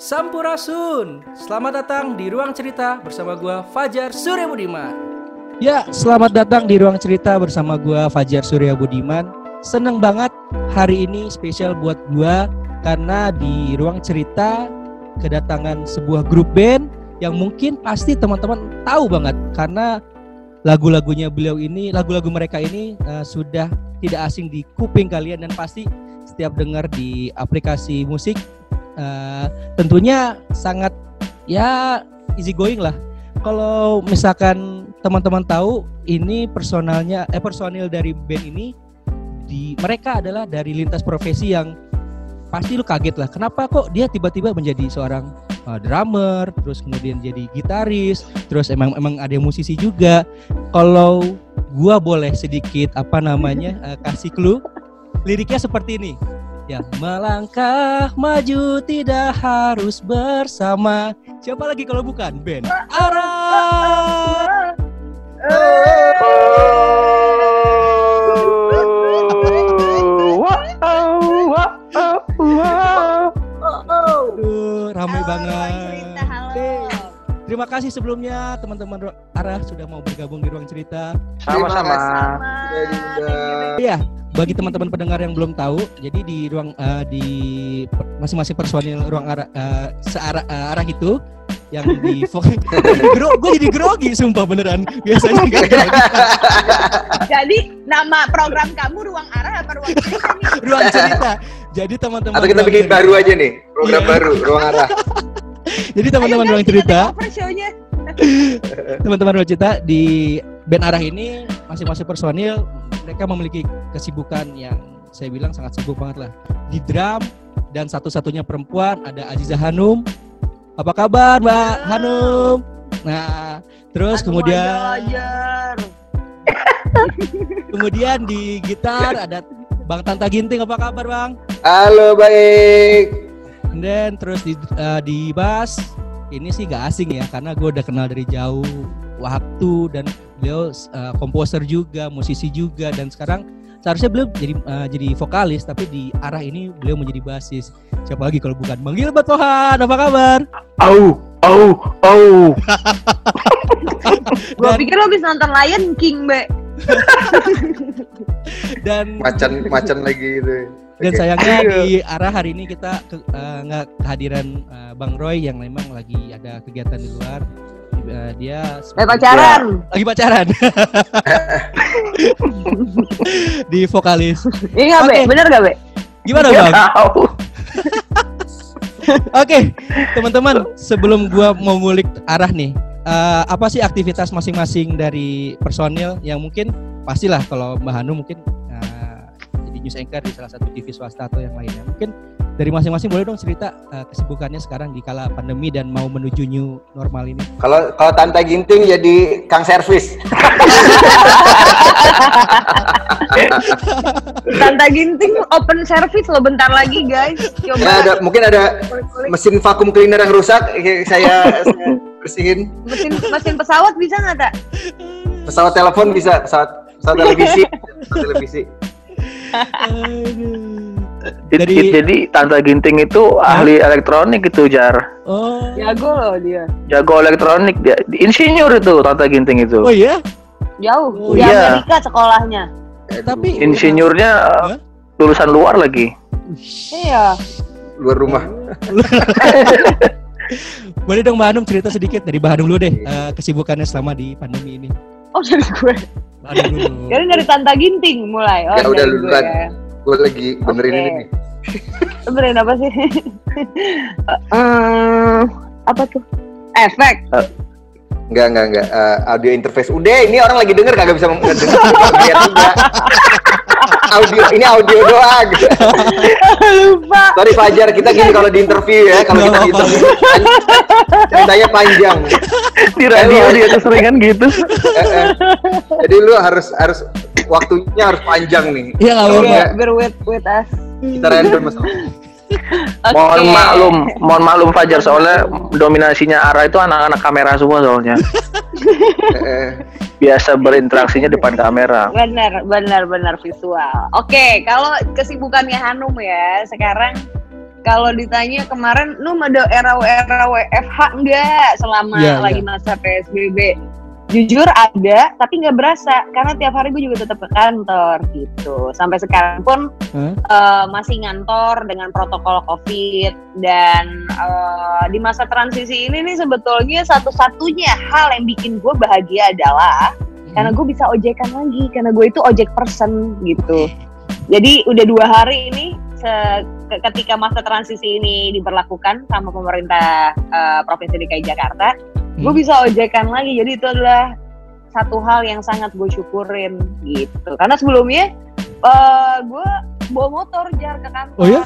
Sampurasun. Selamat datang di Ruang Cerita bersama gua Fajar Surya Budiman. Ya, selamat datang di Ruang Cerita bersama gua Fajar Surya Budiman. Seneng banget hari ini spesial buat gua karena di Ruang Cerita kedatangan sebuah grup band yang mungkin pasti teman-teman tahu banget karena lagu-lagunya beliau ini, lagu-lagu mereka ini uh, sudah tidak asing di kuping kalian dan pasti setiap dengar di aplikasi musik uh, tentunya sangat ya easy going lah. Kalau misalkan teman-teman tahu ini personalnya eh personil dari band ini di mereka adalah dari lintas profesi yang pasti lu kaget lah. Kenapa kok dia tiba-tiba menjadi seorang uh, drummer, terus kemudian jadi gitaris, terus emang emang ada musisi juga. Kalau gua boleh sedikit apa namanya uh, kasih clue, liriknya seperti ini. Ya, melangkah maju tidak harus bersama. Siapa lagi kalau bukan Ben? Ara. Aduh, ramai banget. Terima kasih sebelumnya teman-teman Ara sudah mau bergabung di ruang cerita. Sama-sama. Iya, bagi teman-teman pendengar yang belum tahu, jadi di ruang eh, di masing-masing personil ruang arah eh, searah eh, arah itu yang di Gro, gue jadi grogi sumpah beneran biasanya enggak grogi. Jadi nama program kamu ruang arah apa ruang cerita nih? ruang cerita jadi teman-teman Atau kita bikin cerita- baru aja nih, program Iya. baru, ruang arah. jadi teman-teman ruang cerita. teman-teman ruang cerita di band arah ini masing-masing personil mereka memiliki kesibukan yang saya bilang sangat sibuk banget lah. Di drum dan satu-satunya perempuan ada Aziza Hanum. Apa kabar Mbak Hanum? Nah terus Aduh, kemudian Ajar. kemudian di gitar ada Bang Tanta Ginting. Apa kabar Bang? Halo, baik. And then terus di eh, di bass ini sih gak asing ya karena gue udah kenal dari jauh waktu dan beliau eh, komposer juga, musisi juga dan sekarang seharusnya beliau jadi eh, jadi vokalis tapi di arah ini beliau menjadi basis. Siapa lagi kalau bukan Bang Gilbert Pohan, apa kabar? Au, au, au. Gua Dan- pikir lo bisa nonton Lion King, Be. Dan Macan, macan lagi gitu. Dan sayangnya di arah hari ini kita ke- eh, nggak kehadiran eh, Bang Roy yang memang lagi ada kegiatan di luar. Eh, dia Eh pacaran. lagi pacaran di vokalis Iya nggak, Be? Oke. Bener nggak, Be? gimana bang? Oke teman-teman sebelum gua mau ngulik arah nih eh, apa sih aktivitas masing-masing dari personil yang mungkin pastilah kalau Mbak Hanu mungkin jadi news anchor di salah satu TV swasta atau yang lainnya mungkin dari masing-masing boleh dong cerita eh, kesibukannya sekarang di kala pandemi dan mau menuju new normal ini Kalau kalau Tante Ginting jadi Kang Servis. Tanta Ginting open service lo bentar lagi, guys. Ya, Coba ada mungkin ada mesin vakum cleaner yang rusak, saya, saya bersihin. mesin mesin pesawat bisa nggak, Tak? Pesawat telepon bisa, pesawat pesawat televisi, pesawat televisi. Dari- jadi Tante Ginting itu ahli elektronik itu Jar oh Jago loh dia. jago elektronik dia insinyur itu Tante Ginting itu oh iya Jauh. Oh, di iya. Amerika sekolahnya. tapi insinyurnya Hah? lulusan luar lagi Iya. Luar rumah. Boleh dong Mbak Hanum cerita sedikit dari Mbak Hanum dulu deh eh, kesibukannya selama di pandemi ini. Oh dari gue. Dulu. Jadi dari Tanta Ginting mulai. Oh, Ya udah, dari gue duluan. ya. Gue lagi benerin Oke. ini nih. Benerin apa sih? Eh, apa tuh? Efek. Enggak, enggak, enggak. Eh, audio interface. Udah, ini orang lagi denger kagak bisa denger. Audio, ini audio doang. Lupa. Sorry Fajar, kita gini kalau di interview ya, kalau kita di interview pan- ceritanya panjang. di radio dia keseringan gitu Eh, eh. Jadi lu harus harus waktunya harus panjang nih. Iya nggak apa-apa. bear with with us. kita random mas. Oke. mohon maklum mohon maklum Fajar soalnya dominasinya Ara itu anak-anak kamera semua soalnya biasa berinteraksinya depan kamera Benar, benar, benar visual. Oke, kalau kesibukannya Hanum ya sekarang kalau ditanya kemarin lu ada era era WFH enggak selama Iya, lagi iya. masa PSBB? Jujur ada, tapi nggak berasa karena tiap hari gue juga tetap ke kantor gitu. Sampai sekarang pun Hah? eh, masih ngantor dengan protokol COVID dan eh, di masa transisi ini nih sebetulnya satu-satunya hal yang bikin gue bahagia adalah karena gue bisa ojekan lagi karena gue itu ojek person gitu. Jadi udah dua hari ini ketika masa transisi ini diberlakukan sama pemerintah eh, provinsi DKI Jakarta, gue Hmm. bisa ojekan lagi. Jadi itu adalah satu hal yang sangat gue syukurin gitu. Karena sebelumnya eh, gue bawa motor jar ke kantor. Oh ya?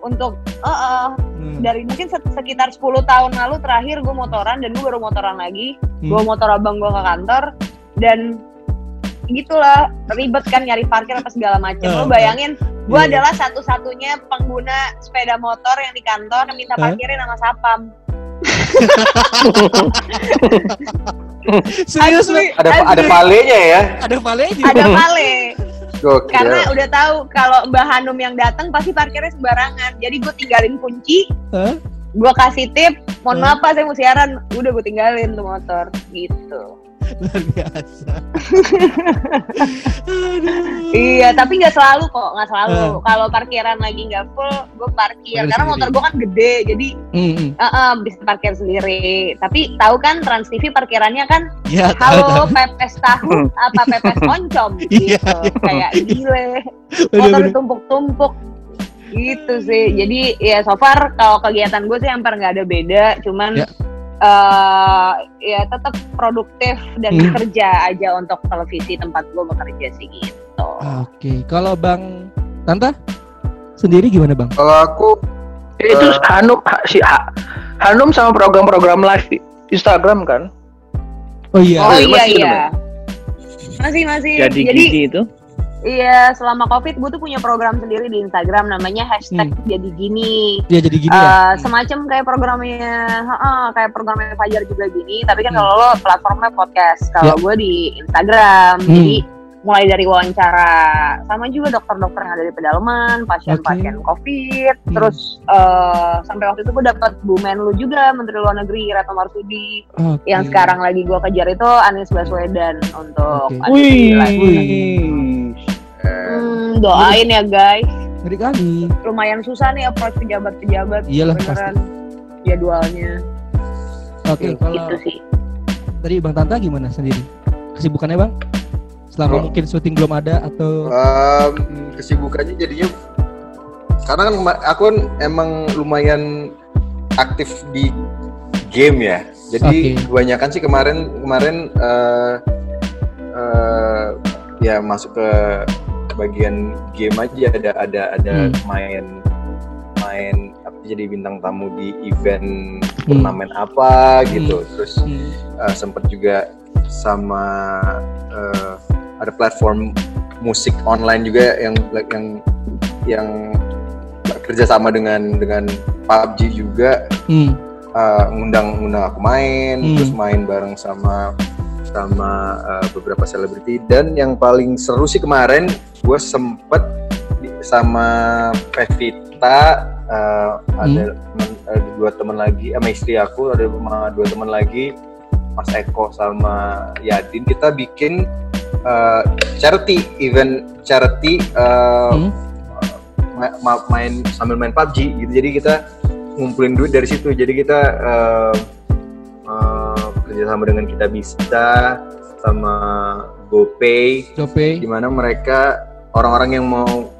Untuk eh, eh, Hmm. dari mungkin sek- sekitar 10 tahun lalu terakhir gue motoran dan gue baru motoran lagi Hmm. bawa motor abang gue ke kantor dan gitulah ribet kan nyari parkir apa segala macam Ah, lo bayangin gue Iya, iya. adalah satu-satunya pengguna sepeda motor yang di kantor yang minta parkirin sama sapam Serius, Mbak? Ada asli. ada palenya ya. Ada valenya. ada vale Gokil. karena udah tahu kalau Mbak Hanum yang datang pasti parkirnya sembarangan jadi gue tinggalin kunci Hah? gue kasih tip mohon maaf Pak saya mau siaran udah gue tinggalin tuh motor gitu Luar biasa. Iya, tapi nggak selalu kok, nggak selalu. Eh. Kalau parkiran lagi nggak full, gue parkir. Parkir Karena sendiri. motor gue kan gede, jadi Hmm, hmm. eh, eh, bisa parkir sendiri. Tapi tahu kan Trans TV parkirannya kan, Ya, tahu, tahu. halo pepes tahu apa pepes oncom Iya, gitu. iya. Kayak gile, motor ditumpuk-tumpuk. Gitu sih. Jadi ya so far kalau kegiatan gue sih hampir nggak ada beda, cuman Ya. Eh, ya tetap produktif dan Hmm. bekerja aja untuk televisi tempat gue bekerja sih gitu. Oke, kalau Bang Tanta sendiri gimana Bang? Kalau aku itu Eh. Hanum ha- si Ha- Hanum sama program-program live di Instagram kan Oh iya. Oh iya, iya masih. Masih jadi, Jadi itu iya selama covid gue tuh punya program sendiri di Instagram namanya hashtag jadi gini. Dia jadi gini Eh, ya. semacam kayak programnya, heeh, kayak programnya Fajar juga gini. Tapi kan Hmm. kalau lo platformnya podcast, kalau Ya. gue di Instagram. Hmm. Jadi mulai dari wawancara sama juga dokter-dokter yang ada di pedalaman, pasien-pasien COVID, Hmm. terus eh, sampai waktu itu gue dapat Bu Menlu juga, Menteri Luar Negeri Retno Marsudi Oke. yang sekarang lagi gue kejar itu Anies Baswedan untuk live. eh, Hmm, doain ya guys. Ngeri kali. Lumayan susah nih approach pejabat-pejabat. Iyalah, beneran jadwalnya Oke, kalau gitu sih. tadi Bang Tanta gimana sendiri? Kesibukannya Bang? Selama Kalau- mungkin syuting belum ada atau em, kesibukannya jadinya karena kan aku kan emang lumayan aktif di game ya. Jadi Oke. kebanyakan sih kemarin kemarin eh, eh, ya masuk ke bagian game aja ada ada ada Hmm. main main apa jadi bintang tamu di event Hmm. turnamen apa gitu. Terus Hmm. uh, sempat juga sama uh, ada platform musik online juga yang yang yang kerja sama dengan dengan PUBG juga Hmm. uh, ngundang ngundang aku main Hmm. terus main bareng sama sama uh, beberapa selebriti. Dan yang paling seru sih kemarin gue sempet di- sama Pevita uh, ada temen- ada dua teman lagi sama istri aku ada dua teman lagi Mas Eko sama Yadin. Kita bikin uh, charity event charity uh, Hmm. ma- main sambil main PUBG gitu. Jadi kita ngumpulin duit dari situ. Jadi kita uh, uh, kerjasama dengan kita bisa sama GoPay Jope. di mana mereka orang-orang yang mau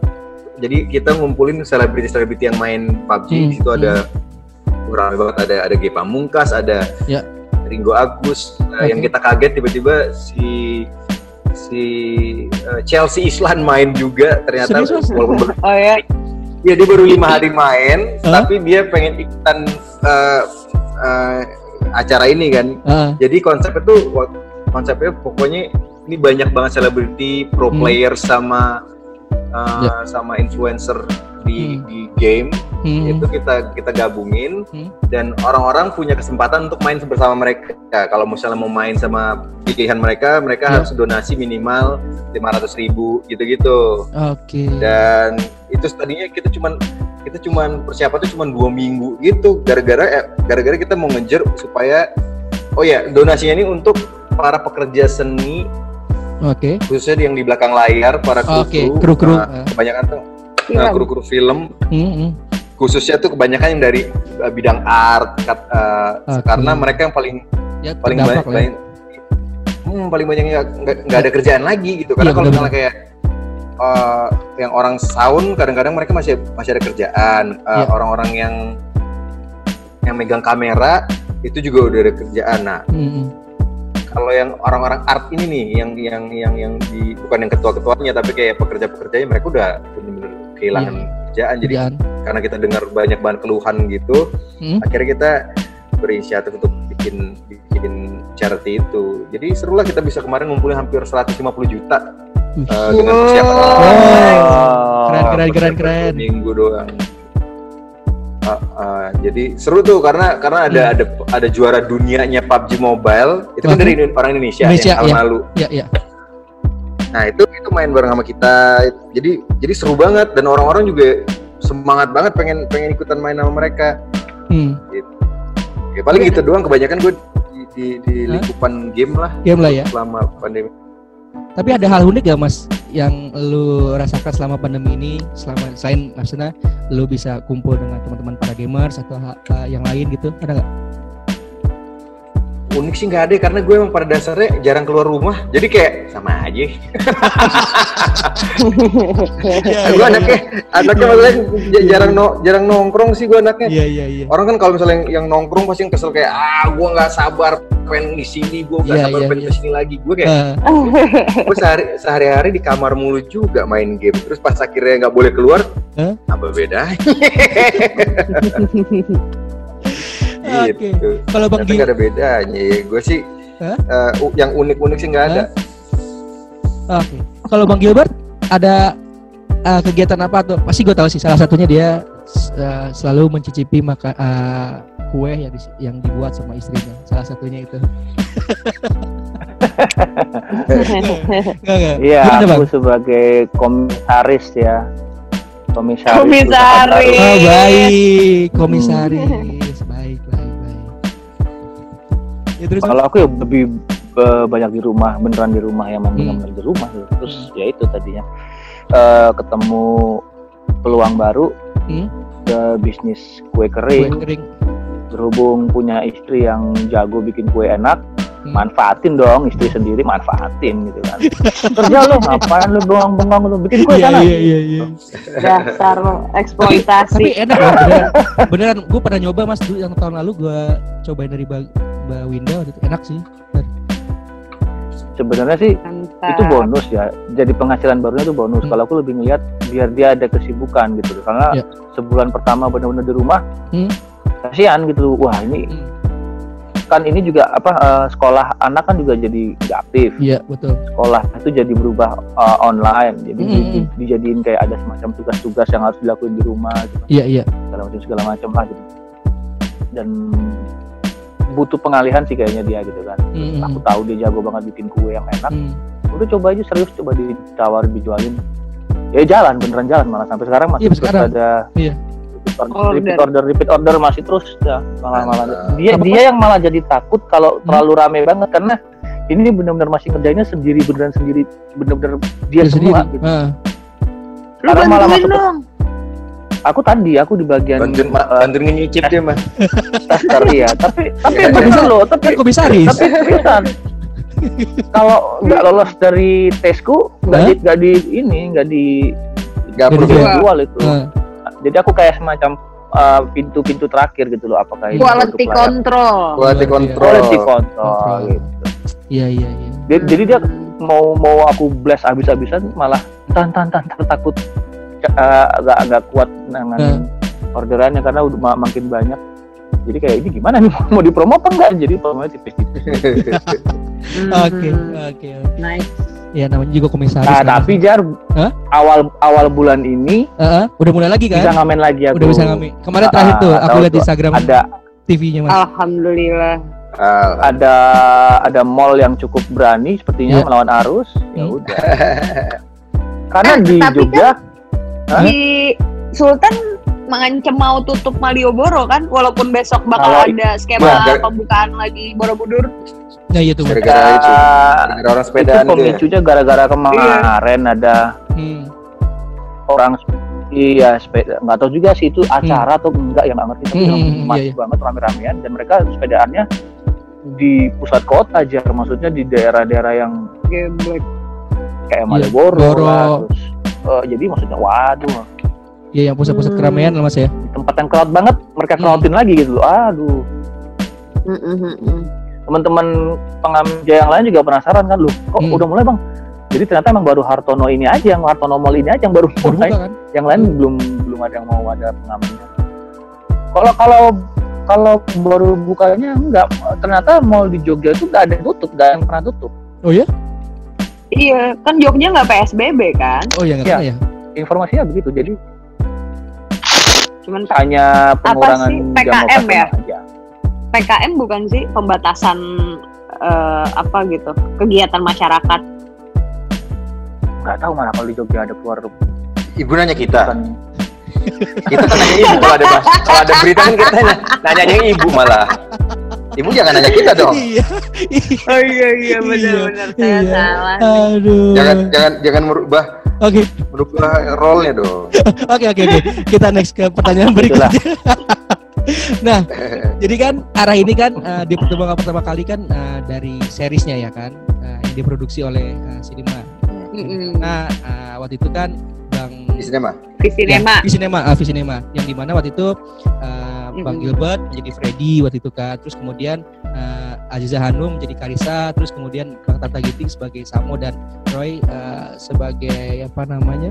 jadi kita ngumpulin selebriti-selebriti yang main PUBG Hmm, di situ ada ramai banget ada ada G Pamungkas ada Ya. Ringo Agus Nah, Oke. yang kita kaget tiba-tiba si si uh, Chelsea Islan main juga ternyata Serius, walaupun Oh ya, ya dia baru lima hari main Hah? tapi dia pengen ikutan uh, uh, acara ini kan Ah, jadi konsepnya tuh wa- konsepnya pokoknya ini banyak banget selebriti, pro Hmm. player sama uh, Ya. sama influencer di Hmm. di game hmm. itu kita kita gabungin Hmm. dan orang-orang punya kesempatan untuk main bersama mereka. Kalau misalnya mau main sama pilihan mereka, mereka Ya. harus donasi minimal 500 ribu gitu-gitu. Oke. Dan itu tadinya kita cuman kita cuman persiapan tuh cuman dua minggu gitu gara-gara eh, gara-gara kita mau ngejar supaya oh ya donasinya ini untuk para pekerja seni Oke. khususnya yang di belakang layar para kru Oke, kru-kru. Nah, kebanyakan tuh nah, kru-kru film Hmm, hmm. khususnya tuh kebanyakan yang dari uh, bidang art kat- uh, Oke. karena mereka yang paling Ya, paling banyak lah. paling, hmm, paling banyak nggak nggak ada kerjaan lagi gitu karena Iya, kalau misalnya kayak uh, yang orang sound kadang-kadang mereka masih masih ada kerjaan Uh, Iya. orang-orang yang yang megang kamera itu juga udah ada kerjaan nah Hmm, hmm. kalau yang orang-orang art ini nih yang yang yang yang di bukan yang ketua-ketuanya tapi kayak pekerja-pekerjanya mereka udah benar-benar kehilangan kerjaan jadi Kerjaan. karena kita dengar banyak banget keluhan gitu Hmm. akhirnya kita berinisiatif untuk bikin bikin charity itu jadi serulah kita bisa kemarin ngumpulin hampir 150 juta Eh, dengan persiapan. Oh. Keren, keren, keren, keren. minggu doang Ah, ah, jadi seru tuh karena karena ada Hmm. ada ada juara dunianya PUBG Mobile itu kan dari orang Indonesia, Indonesia, yang tahun ya. lalu Ya, ya. Nah itu itu main bareng sama kita. Jadi jadi seru banget dan orang-orang juga semangat banget pengen pengen ikutan main sama mereka. Hmm. Ya, paling gitu doang. Kebanyakan gue di, di, di lingkupan game lah Game lah ya. selama pandemi. Tapi ada hal unik gak mas yang lu rasakan selama pandemi ini? Selama selain maksudnya lu bisa kumpul dengan teman-teman para gamers atau ha- ha- yang lain gitu? Ada nggak? Unik sih nggak ada karena gue emang pada dasarnya jarang keluar rumah. Jadi kayak sama aja. gue anaknya anaknya maksudnya j- jarang no, jarang nongkrong sih gue anaknya. Iya iya iya. Orang kan kalau misalnya yang, yang nongkrong pasti yang kesel kayak ah gue nggak sabar pengen di sini, gue nggak Iya, sabar iya, pengen iya. sini lagi. Gue kayak Eh, gue sehari sehari-hari di kamar mulu juga main game terus pas akhirnya nggak boleh keluar Hah? apa beda Oke. gitu Kalau bang nggak ada bedanya ya gue sih Hah? eh, u- yang unik-unik sih nggak ada oke. Kalau bang Gilbert ada eh, kegiatan apa tuh? Pasti gue tahu sih. Salah satunya dia eh, selalu mencicipi maka eh, kue yang, yang dibuat sama istrinya. Salah satunya itu. Iya, aku sebagai komisaris ya. Komisaris. Komisaris. Oh, baik, komisaris. Ya terus Kalau aku ya lebih eh, banyak di rumah, beneran di rumah yang memang Hmm. benar di rumah. gitu. Terus ya itu tadinya eh, ketemu peluang baru Hmm. ke bisnis kue kue kering. kering. Berhubung punya istri yang jago bikin kue enak, Hmm. manfaatin dong istri sendiri manfaatin gitu kan. Kerja lo ngapain lu bengong-bengong lu bikin kue Iya, sana. iya, iya, iya. Dasar Tapi eksploitasi. enak loh, beneran. Beneran, gue pernah nyoba mas dulu yang tahun lalu gue cobain dari Mbak Mbak Winda waktu itu enak sih. Sebenarnya sih Mantap. itu bonus ya jadi penghasilan barunya itu bonus Hmm. kalau aku lebih ngeliat biar dia ada kesibukan gitu karena Ya. sebulan pertama benar-benar di rumah Hmm. kasihan gitu wah ini Hmm. kan ini juga apa eh, sekolah anak kan juga jadi nggak aktif Iya betul. sekolah itu jadi berubah eh, online jadi Hmm, di- hmm, di- dijadiin kayak ada semacam tugas-tugas yang harus dilakuin di rumah gitu, Iya iya. segala macam segala macam lah gitu dan butuh pengalihan sih kayaknya dia gitu kan Hmm, aku tahu dia jago banget bikin kue yang enak hmm. udah coba aja serius coba ditawarin dijualin ya jalan beneran jalan malah sampai sekarang masih Iya, terus sekarang. ada Iya. repeat order, Order. repeat order repeat order masih terus ya malah malah dia Apa- dia yang malah jadi takut kalau Hmm. terlalu rame banget karena ini benar-benar masih ngerjainnya sendiri beneran sendiri bener-bener dia Dia semua sendiri. gitu. Ah. Lu Sekarang malah masuk ke- dong. Aku tadi aku di bagian bantuin ma- eh, bantuin ngenyicip dia mah tester ya tapi tapi Iya, bener loh tapi Kan komisaris. tapi seriusan kalau nggak lolos dari tesku nggak di, nggak di ini nggak di nggak perlu ya. jual itu jadi aku kayak semacam uh, pintu-pintu terakhir gitu loh apakah ini Quality produk layak- control. quality Iya. control quality control gitu. Iya iya iya. Jadi dia mau mau aku blast habis-habisan malah tan tan tan tan takut uh, agak agak kuat dengan Hmm. orderannya karena udah ma- makin banyak jadi kayak ini gimana nih mau dipromo apa enggak jadi promonya tipis-tipis Hmm. Oke oke oke. Nice. Ya namanya juga komisaris. nah kan. tapi jar Hah? awal awal bulan ini Ah, ah. udah mulai lagi bisa kan? ngamen lagi aku Udah bisa ngamen. Kemarin Ah, terakhir tuh aku lihat di. Instagram ada TV-nya mas. Alhamdulillah. Ah, ada ada mall yang cukup berani sepertinya Iya. melawan arus ya Hmm. udah karena Eh, di tapi Jogja Hah? Di Sultan mengancam mau tutup Malioboro kan walaupun besok bakal Kalau- ada skema Wah, pembukaan lagi Borobudur Nah iya tuh. Gara-gara itu. Ah, Gara-gara orang itu sepedaan tuh ya. pemicunya gara-gara kemarin ada Hmm. orang iya sepeda nggak tahu juga sih itu acara atau enggak yang nggak ngerti tapi Hmm, yang iya, iya. banget rame-ramean dan mereka sepedaannya di pusat kota aja maksudnya di daerah-daerah yang geblek kayak Iya, Malioboro Boro. lah terus eh, jadi maksudnya waduh Iya yang pusat-pusat Hmm. keramaian lah mas ya. di tempat yang crowd banget mereka Hmm. crowdin lagi gitu loh aduh Mm-mm-mm. teman-teman pengamja yang lain juga penasaran kan loh kok Hmm. udah mulai bang jadi ternyata emang baru Hartono ini aja yang Hartono Mall ini aja yang baru mulai buka kan? yang lain belum belum ada yang mau ada pengamannya. Kalau kalau kalau baru bukanya enggak, ternyata mall di Jogja itu enggak ada yang tutup, enggak ada yang pernah tutup. Oh ya? Iya kan Jogja nggak PSBB kan Oh ya nggak Iya. tahu ya. Informasinya begitu, jadi cuman hanya pengurangan sih? jam PKM operasional ya? aja. PKM bukan sih pembatasan eh, apa gitu kegiatan masyarakat Enggak tahu mana kalau di Jogja ada keluar Ibu nanya kita. bukan Kita kan nanya ibu kalau ada bahas, kalau ada berita kan kita nanya, nanya ibu malah. Ibu jangan nanya kita dong. Iya. oh iya iya benar-benar. saya Iya. salah Aduh. Jangan jangan jangan merubah Oke, merubah role-nya dong. oke, oke, oke. Kita next ke pertanyaan berikutnya. nah, jadi kan arah ini kan eh, di pertemuan pertama kali kan eh, dari seriesnya ya kan, eh, yang diproduksi oleh eh, Cinema. Mm-mm. Nah, eh, waktu itu kan Bang Di sinema. Visinema Ya, Visinema, ah, Visinema. Yang di mana waktu itu uh, Bang. Gilbert menjadi Freddy waktu itu kan. Terus kemudian uh, Aziza Hanum menjadi Karisa. Terus kemudian Bang Tata Giting sebagai Samo dan Roy uh, sebagai apa namanya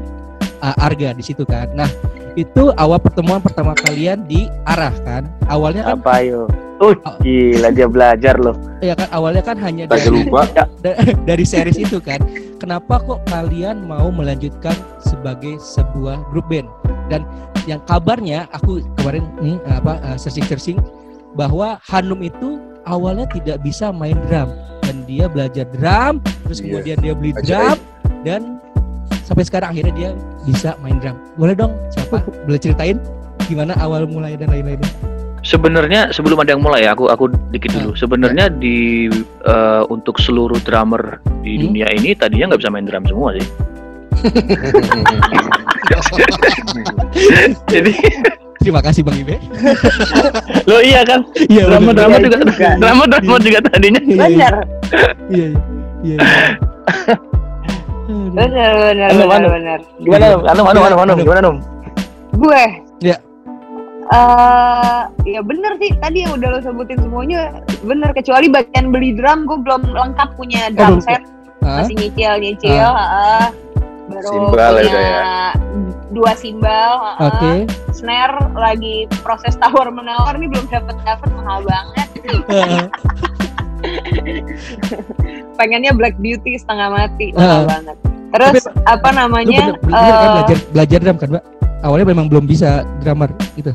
uh, Arga di situ kan. Nah itu awal pertemuan pertama kalian di arah kan. Awalnya kan, apa yo? Uh, gila dia belajar loh. ya kan awalnya kan hanya dari lupa. da- dari series itu kan kenapa kok kalian mau melanjutkan sebagai sebuah grup band dan yang kabarnya aku kemarin nih apa searching searching bahwa Hanum itu awalnya tidak bisa main drum dan dia belajar drum terus Iya. kemudian dia beli drum dan sampai sekarang akhirnya dia bisa main drum boleh dong siapa boleh ceritain gimana awal mulai dan lain-lainnya Sebenarnya sebelum ada yang mulai aku aku dikit dulu. Sebenarnya di eh, untuk seluruh drummer di Hmm. dunia ini tadinya nggak bisa main drum semua sih. Jadi terima kasih Bang Ibe lo iya kan iya drummer bener. drummer Iya juga juga. drummer drummer juga tadinya Iya, iya, bener iya iya iya Aduh. bener bener Anu, bener anu. bener Gimana? Anu, anu, anu, anu, Anu. gimana, Num? gue Ya. eh ya bener sih tadi yang udah lo sebutin semuanya bener kecuali bagian beli drum gue belum lengkap punya drum set Hah? masih nyicil nyicil heeh. Baru Simbal ya punya udah ya. dua simbal heeh. Oke. snare lagi proses tawar menawar nih belum dapet dapet mahal banget Heeh. pengennya Black Beauty setengah mati mahal banget terus apa Lu namanya bener, bener kan eh, belajar belajar drum kan, Mbak? Awalnya memang belum bisa drummer gitu.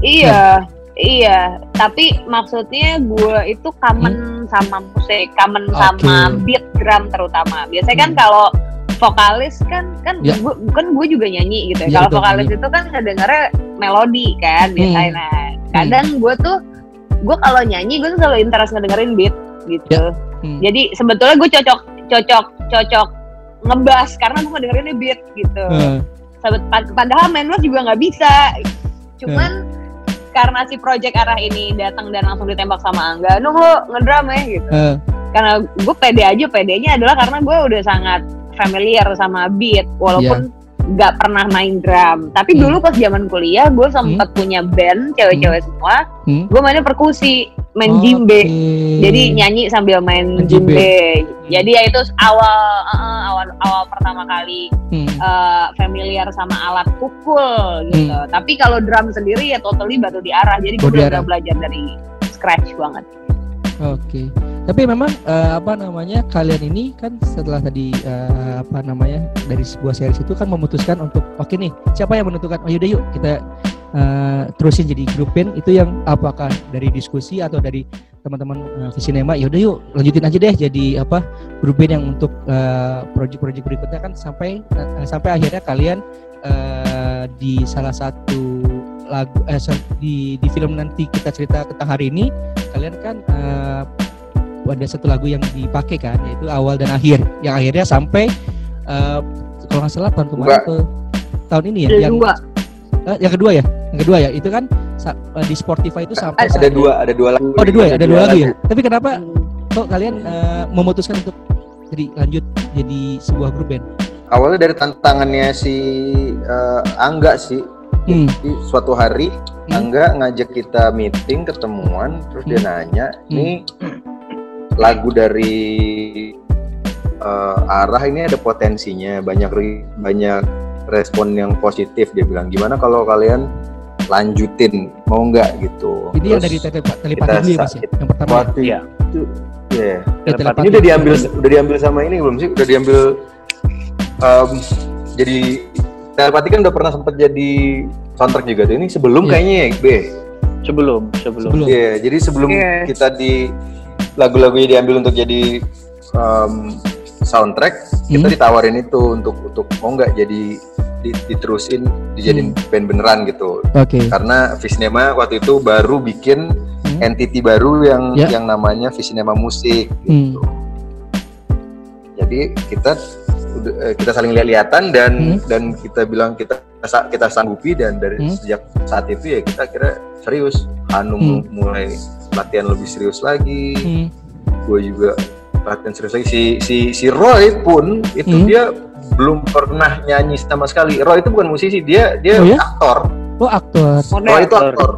Iya, iya. Tapi maksudnya gue itu kamen sama musik, kamen sama Hmm. Oke. beat drum terutama. Biasanya kan Hmm. kalau vokalis kan kan Ya. gue kan gue juga nyanyi gitu. Ya, ya. kalau vokalis nyanyi. itu kan ngedengernya melodi kan biasanya. Hmm. Nah, kadang gue tuh gue kalau nyanyi gue tuh selalu interest ngedengerin beat gitu. Ya. Hmm. Jadi sebetulnya gue cocok cocok cocok ngebas karena gue ngedengerinnya beat gitu. Pad- padahal main bass juga nggak bisa cuman karena si project arah ini datang dan langsung ditembak sama Angga Nung lo ngedrum ya gitu heeh. karena gue pede aja pedenya adalah karena gue udah sangat familiar sama beat walaupun nggak pernah main drum tapi Hmm. dulu pas zaman kuliah gue sempat punya band cewek-cewek semua Hmm. gue mainnya perkusi main Oke. jimbe jadi nyanyi sambil main jimbe. jimbe jadi ya itu awal eh, awal awal pertama kali Hmm. eh, familiar sama alat pukul gitu. Tapi kalau drum sendiri ya totally baru diarah. Jadi gue benar belajar dari scratch banget. Oke. Tapi memang eh, apa namanya kalian ini kan setelah tadi eh, apa namanya dari sebuah series itu kan memutuskan untuk oke nih siapa yang menentukan? Oh yaudah yuk kita eh, terusin jadi grup band itu yang apakah dari diskusi atau dari teman-teman uh, Visinema yaudah yuk lanjutin aja deh jadi apa grup band yang untuk eh, project-project berikutnya kan sampai eh, sampai akhirnya kalian eh, di salah satu lagu eh, di di film nanti kita cerita tentang hari ini kalian kan eh, ada satu lagu yang dipakai kan yaitu awal dan akhir yang akhirnya sampai eh, kalau nggak salah tahun kemarin atau tahun ini ya Ada yang dua. eh, yang kedua ya? Yang kedua ya? Itu kan eh, di Spotify itu sampai Ada saat- dua, ada dua lagu. oh ada dua ya? Ada dua lagu ya? Tapi kenapa kok kalian eh, memutuskan untuk jadi lanjut jadi sebuah grup band? Awalnya dari tantangannya si eh, Angga sih. hmm. Jadi suatu hari Hmm. Angga ngajak kita meeting ketemuan terus dia nanya ini lagu dari eh, arah ini ada potensinya banyak ri- banyak respon yang positif dia bilang gimana kalau kalian lanjutin mau nggak gitu ini yang Terus dari tele- telepati dulu ya mas ya yang pertama ya? waktu Iya. itu ya telepati. ini udah diambil udah diambil sama ini belum sih udah diambil em, jadi telepati kan udah pernah sempat jadi soundtrack juga tuh ini sebelum Iya. kayaknya ya B Sebelum, sebelum. Sebelum. Iya, jadi sebelum Iya. kita di lagu-lagunya diambil untuk jadi um, soundtrack, kita Hmm. ditawarin itu untuk untuk mau nggak jadi di- diterusin dijadiin band beneran gitu. oke Karena Visnema waktu itu baru bikin Hmm. entity baru yang Ya. yang namanya Visnema Musik Hmm. gitu. Jadi kita eh, kita saling lihat-lihatan dan Hmm. dan kita bilang kita kita sanggupi dan dari Hmm. sejak saat itu ya kita kira serius Hanum mulai latihan lebih serius lagi Hmm. gue juga latihan serius lagi si si si Roy pun itu Hmm. dia belum pernah nyanyi sama sekali Roy itu bukan musisi dia dia Oh ya? aktor oh aktor. Roy itu aktor. aktor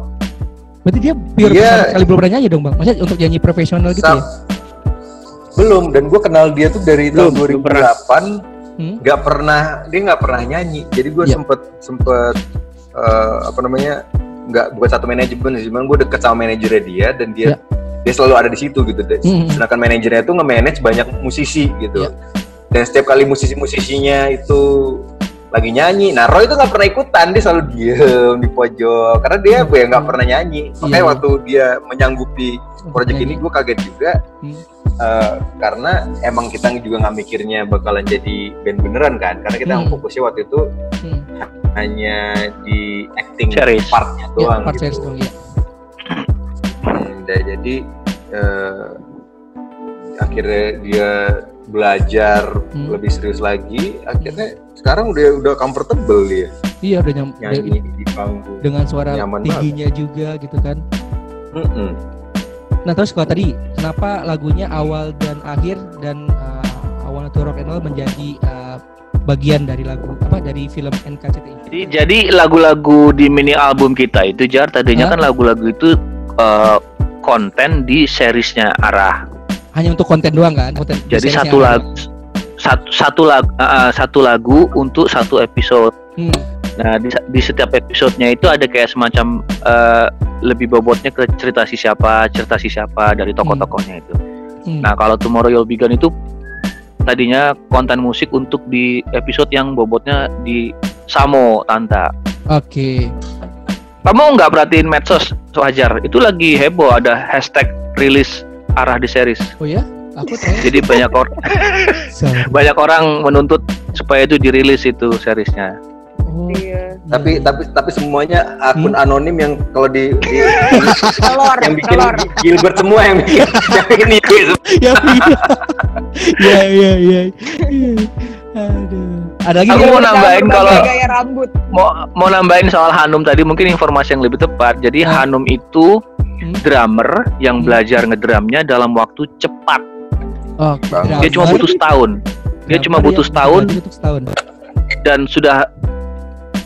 berarti dia pure Iya. sama sekali belum pernah nyanyi dong bang maksudnya untuk nyanyi profesional gitu ya belum dan gue kenal dia tuh dari Belum, tahun belum pernah. 2008 Hmm. nggak pernah dia nggak pernah nyanyi jadi gue Iya. sempet sempet eh, apa namanya nggak bukan satu manajemen sih cuman gue deket sama manajernya dia dan dia Iya. dia selalu ada di situ gitu deh. Hmm. sedangkan manajernya itu nge-manage banyak musisi gitu Iya. dan setiap kali musisi-musisinya itu lagi nyanyi nah Roy itu nggak pernah ikutan dia selalu diem di pojok karena dia ya nggak pernah nyanyi makanya Iya. waktu dia menyanggupi project ini gue kaget juga Hmm. Eh, karena emang kita juga nggak mikirnya bakalan jadi band beneran kan karena kita Hmm. fokusnya waktu itu Hmm. hanya di acting Series. partnya Ya, doang part series gitu dong ya. Hmm, dan jadi eh, akhirnya dia belajar Hmm. lebih serius lagi akhirnya sekarang udah udah comfortable dia Iya udah nyam, udah- nyanyi di panggung dengan suara Nyaman tingginya juga gitu kan. Mm-mm. Nah terus kalau tadi kenapa lagunya awal dan akhir dan uh, awal itu rock and roll menjadi uh, bagian dari lagu apa dari film NKCTI? Jadi, jadi lagu-lagu di mini album kita itu Jar tadinya Hah? kan lagu-lagu itu eh, konten di seriesnya arah. Hanya untuk konten doang kan? Konten Jadi satu lagu satu satu lagu satu lagu untuk satu episode. Hmm. Nah di, di setiap episodenya itu ada kayak semacam eh, lebih bobotnya ke cerita si siapa, cerita si siapa dari tokoh-tokohnya itu. Hmm. Nah kalau Tomorrow You'll Be Gone itu tadinya konten musik untuk di episode yang bobotnya di Samo Tanta. Oke. Kamu nggak perhatiin medsos wajar? Itu lagi heboh ada hashtag rilis arah di series. Oh ya? Aku tahu. Jadi banyak orang banyak orang menuntut supaya itu dirilis itu seriesnya. Oh, Iya. tapi tapi tapi semuanya akun Hmm. anonim yang kalau di, di Telur, yang bikin telur. Gilbert semua yang bikin yang bikin itu ya iya. ya ya ya. Aduh. Ada lagi Aku mau nambahin kalau- gaya rambut. Mau mau nambahin soal Hanum tadi mungkin informasi yang lebih tepat. Jadi Hmm. Hanum itu Hmm. drummer yang Hmm. belajar ngedrumnya dalam waktu cepat. Oh. Dia cuma butuh setahun. Dia cuma Drummer butuh setahun. dan sudah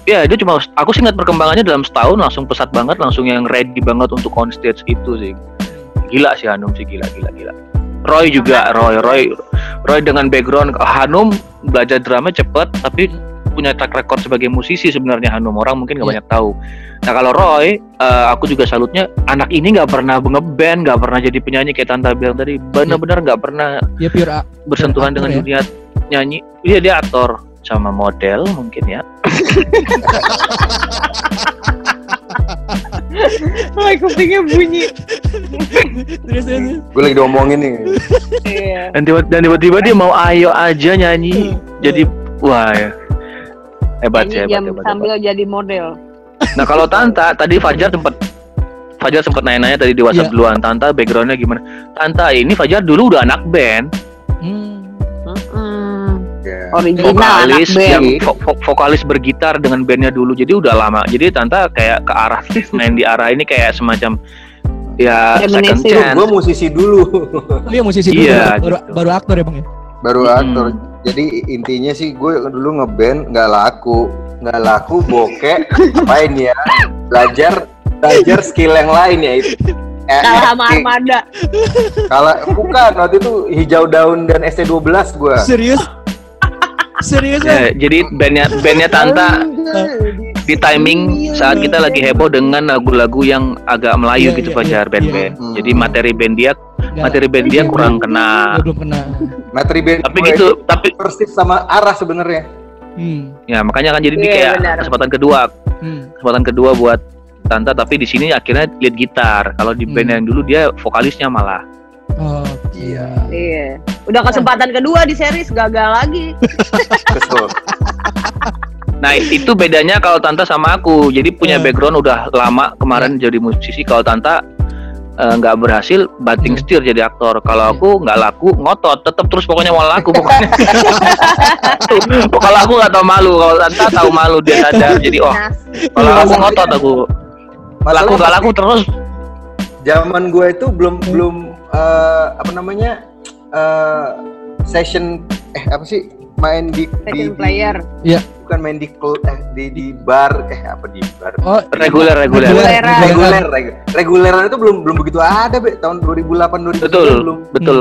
ya dia cuma aku sih ingat perkembangannya dalam setahun langsung pesat banget langsung yang ready banget untuk on stage itu sih. Gila sih Hanum sih. Gila gila gila. Roy juga Roy Roy Roy dengan background Hanum belajar drama cepet tapi punya track record sebagai musisi sebenarnya Hanum. Orang mungkin nggak Iya. banyak tahu. Nah kalau Roy eh, aku juga salutnya anak ini nggak pernah ngeband nggak pernah jadi penyanyi kayak Tanta bilang tadi. Benar-benar nggak pernah Ya pure bersentuhan aktor dengan ya? dunia nyanyi. Iya dia aktor sama model mungkin ya Oh, kupingnya bunyi. terus terus. gue lagi diomongin nih Iya. dan tiba- dan tiba-tiba dia mau ayo aja nyanyi jadi wah ya. hebat sih Nyanyi hebat, hebat, hebat. sambil jadi model. Nah kalau Tanta tadi Fajar sempat Fajar sempat nanya-nanya tadi di WhatsApp Iya. duluan Tanta backgroundnya gimana Tanta ini Fajar dulu udah anak band Hmm. Ya. Original anak vokalis band. yang vo- vo- vokalis bergitar dengan bandnya dulu jadi udah lama jadi Tanta kayak ke arah main di arah ini kayak semacam ya second Reminiscing. chance Gue musisi dulu, Oh iya musisi dulu Iya, baru, gitu. baru aktor ya bang ya. baru Mm-mm. aktor. Jadi intinya sih gue dulu ngeband nggak laku, nggak laku bokeh, apain ya? Belajar belajar skill yang lain ya itu. Eh, Kalah sama Armada. Kalau bukan waktu itu hijau daun dan ST12 gue. Serius? Serius Ya, jadi bandnya bandnya Tanta di timing saat kita lagi heboh dengan lagu-lagu yang agak Melayu Iya, gitu iya, Fajar iya, band-band. iya. Jadi materi band dia materi band dia Iya, kurang kena. belum kena. Materi band Tapi gitu, itu tapi persis sama arah sebenarnya. Hmm. ya makanya kan jadi Iya, kayak benar. kesempatan kedua, Hmm. kesempatan kedua buat Tanta tapi di sini akhirnya lead gitar. Kalau di band Hmm. yang dulu dia vokalisnya malah. Oh, Iya. Iya. Udah kesempatan kedua di series gagal lagi. Betul. Nah itu bedanya kalau Tanta sama aku. Jadi punya Hmm. background udah lama kemarin jadi musisi. Kalau Tanta eh, nggak berhasil banting setir jadi aktor. Kalau Iya. aku nggak laku ngotot, tetap terus pokoknya mau laku pokoknya. Tuh, kalau aku nggak tahu malu, kalau Tanta tahu malu dia sadar. Jadi oh kalau Iya, aku ngotot aku laku nggak laku terus. Zaman gue itu belum Hmm. belum eh, apa namanya eh, session eh apa sih main di di, player. bukan main di cl- eh di di bar eh apa di bar Oh, Reguler reguler. Reguleran. reguler reg- reguleran itu belum belum begitu ada be tahun 2008 2009 Betul, belum betul.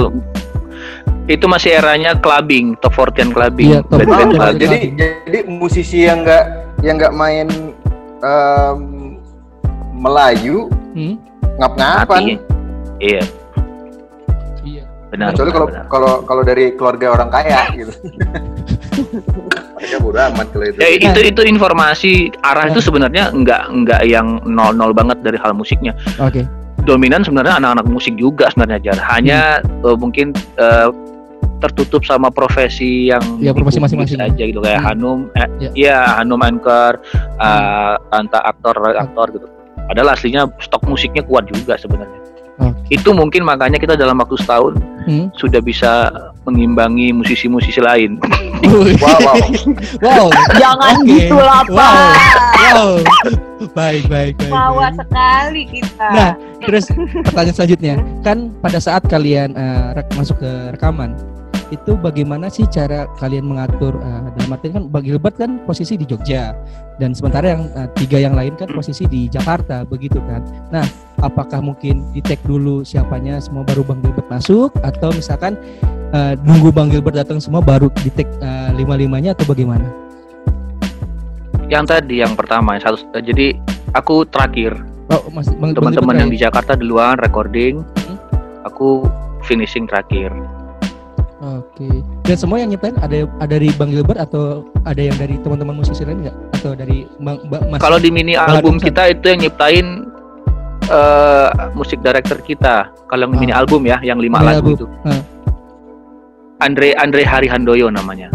Itu masih eranya clubbing, top 40 clubbing, Iya, top Oh, clubbing. jadi jadi musisi yang nggak yang nggak main em, Melayu Hmm. ngap-ngapan Mati. Iya, Iya. Benar. kecuali kalau kalau kalau dari keluarga orang kaya gitu mereka bodo amat kalau itu Ya itu itu informasi arah itu sebenarnya nggak nggak yang nol nol banget dari hal musiknya. Oke. Dominan sebenarnya anak-anak musik juga sebenarnya jar. Hanya eh, mungkin eh, tertutup sama profesi yang Ya, profesi masing-masing. aja gitu kayak Hmm. Hanum, eh, Ya. ya Hanum anchor, eh, Anta aktor aktor gitu. Padahal aslinya stok musiknya kuat juga sebenarnya. Oke. Itu mungkin makanya kita dalam waktu setahun Hmm. sudah bisa mengimbangi musisi-musisi lain. Wow wow Wow. Jangan Oke. gitu lah, Wow. Pak. Wow. Baik, baik, baik. Mawa baik. sekali kita. Nah, terus pertanyaan selanjutnya, kan pada saat kalian rek- masuk ke rekaman, itu bagaimana sih cara kalian mengatur eh, dalam artian kan Bang Gilbert kan posisi di Jogja dan sementara yang eh, tiga yang lain kan posisi di Jakarta begitu kan. Nah, apakah mungkin di tag dulu siapanya semua baru Bang Gilbert masuk atau misalkan eh, nunggu Bang Gilbert datang semua baru di tag lima limanya atau bagaimana? yang tadi yang pertama yang satu jadi aku terakhir Oh, teman-teman yang di. Jakarta duluan recording Hmm. aku finishing terakhir Oke. Dan semua yang nyiptain ada ada dari Bang Gilbert atau ada yang dari teman-teman musisi lain nggak? Atau dari Bang Mbak Mas? kalau di mini Bang album Adamson. kita itu yang nyiptain eh musik director kita kalau yang mini Ah. album ya yang lima Mini lagu album. itu Ah. Andre Andre Hari Handoyo namanya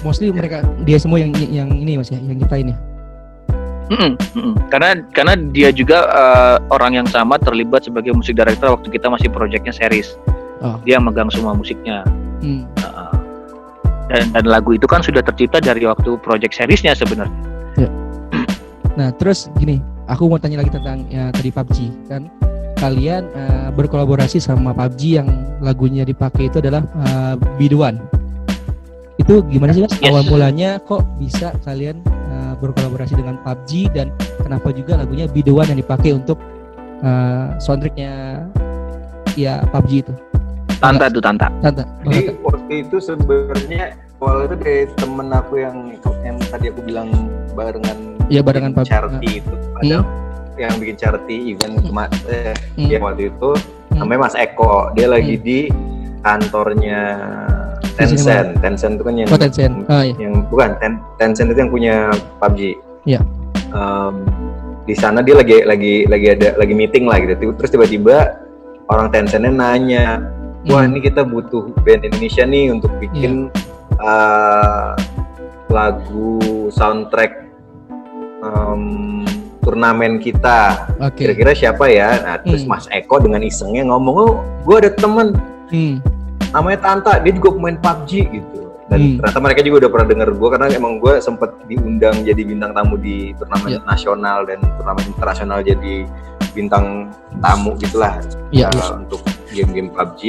mostly mereka dia semua yang yang ini Mas ya, yang nyiptain ya. Mm-mm, mm-mm. karena karena dia juga eh, orang yang sama terlibat sebagai musik director waktu kita masih proyeknya series Oh. dia megang semua musiknya Hmm. Heeh. dan dan lagu itu kan sudah tercipta dari waktu project seriesnya sebenarnya Nah, terus gini, aku mau tanya lagi tentang ya, tadi PUBG kan. Kalian eh, berkolaborasi sama PUBG yang lagunya dipakai itu adalah uh, Biduan. Itu gimana sih Mas? Yes. Awal mulanya kok bisa kalian eh, berkolaborasi dengan PUBG dan kenapa juga lagunya Biduan yang dipakai untuk eh, soundtracknya ya PUBG itu? Tanta tuh Tanta. Tante, Bang Jadi waktu itu sebenarnya awal itu dari temen aku yang yang tadi aku bilang barengan Iya, barengan pub- charity itu. Ada yang bikin charity event kema- eh, Hmm. ya waktu itu. Hmm. namanya Mas Eko. Dia lagi di kantornya Tencent. Tencent itu kan yang Oh, Tencent. Oh, iya. yang bukan Ten- Tencent itu yang punya PUBG Iya. Em, di sana dia lagi lagi lagi ada lagi meeting lah gitu. Terus tiba-tiba orang Tencentnya nanya wah Hmm. ini kita butuh band Indonesia nih untuk bikin Iya. eh, lagu soundtrack em, turnamen kita. Oke. Kira-kira siapa ya? Nah, terus Hmm. Mas Eko dengan isengnya ngomong, "Oh, gue ada temen Hmm. namanya Tanta, dia juga pemain PUBG gitu." Dan Hmm. ternyata mereka juga udah pernah denger gue karena emang gue sempet diundang jadi bintang tamu di turnamen Iya. nasional dan turnamen internasional jadi bintang tamu gitulah Iya, uh, iya. untuk game-game PUBG.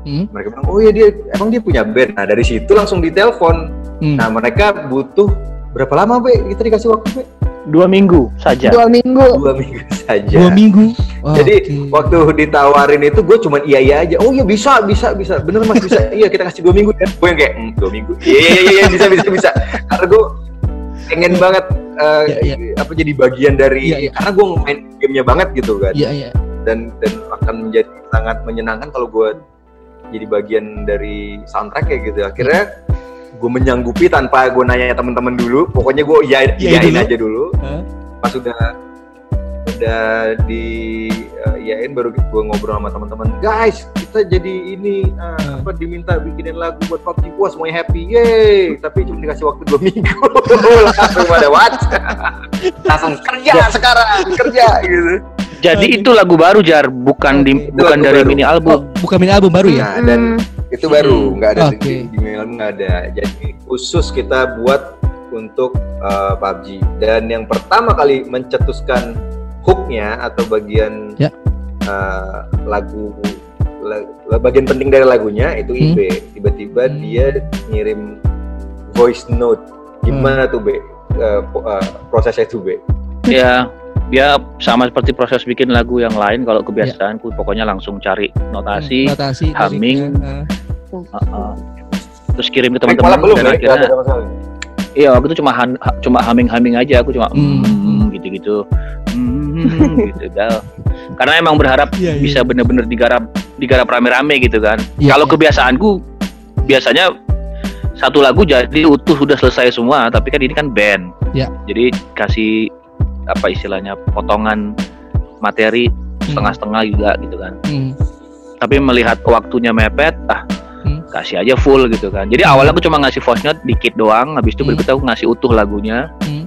Hmm. Mereka bilang, "Oh iya dia emang dia punya band." Nah, dari situ langsung ditelepon. Hmm. Nah, mereka butuh berapa lama, Be? Kita dikasih waktu, Be? Dua minggu saja. Dua minggu. Dua minggu saja. Dua minggu. Oh, Jadi oke. waktu ditawarin itu gue cuman iya iya aja. Oh iya bisa bisa bisa. Bener mas bisa. iya kita kasih dua minggu ya. Gue yang kayak "Hmm, dua minggu. Iya iya iya iya, bisa bisa bisa. Karena gue pengen banget eh, Iya, apa jadi bagian dari Iya, iya. karena gue main gamenya banget gitu kan. Iya iya. Dan dan akan menjadi sangat menyenangkan kalau gue jadi bagian dari soundtrack kayak gitu. Akhirnya gue menyanggupi tanpa gue nanya temen-temen dulu. Pokoknya gue iya Iya iyain dulu. aja dulu. Pas udah udah di uh, iyain baru gue ngobrol sama teman-teman guys kita jadi ini uh, Hmm. apa diminta bikinin lagu buat PUBG wah semuanya happy. Yeay! Tapi cuma dikasih waktu dua minggu. Langsung pada what langsung kerja sekarang kerja gitu Jadi Oke. itu lagu baru Jar, bukan di bukan dari baru. mini Oh, album. bukan mini album baru ya? nah dan itu baru nggak ada Oke. di, di film nggak ada jadi khusus kita buat untuk uh, PUBG dan yang pertama kali mencetuskan hooknya atau bagian Ya. uh, lagu la- bagian penting dari lagunya itu Hmm. IB tiba-tiba Hmm. dia ngirim voice note gimana tuh B Uh, uh, prosesnya tuh B Ya, dia sama seperti proses bikin lagu yang lain. Kalau Ya. kebiasaanku, pokoknya langsung cari notasi, Notasi, humming. uh, uh-uh. terus kirim ke teman-teman belum dan ya akhirnya masalah. iya waktu itu cuma han- ha- cuma humming-humming aja aku cuma Hmm. hmm, gitu-gitu Hmm, gitu dah. karena emang berharap Iya, iya. bisa bener-bener digarap digarap rame-rame gitu kan Iya, kalau iya. kebiasaanku biasanya satu lagu jadi utuh sudah selesai semua tapi kan ini kan band Iya. jadi kasih apa istilahnya potongan materi setengah-setengah juga gitu kan hmm, tapi melihat waktunya mepet ah Hmm. kasih aja full gitu kan jadi awalnya aku cuma ngasih voice note dikit doang habis itu Hmm. berikutnya aku ngasih utuh lagunya hmm.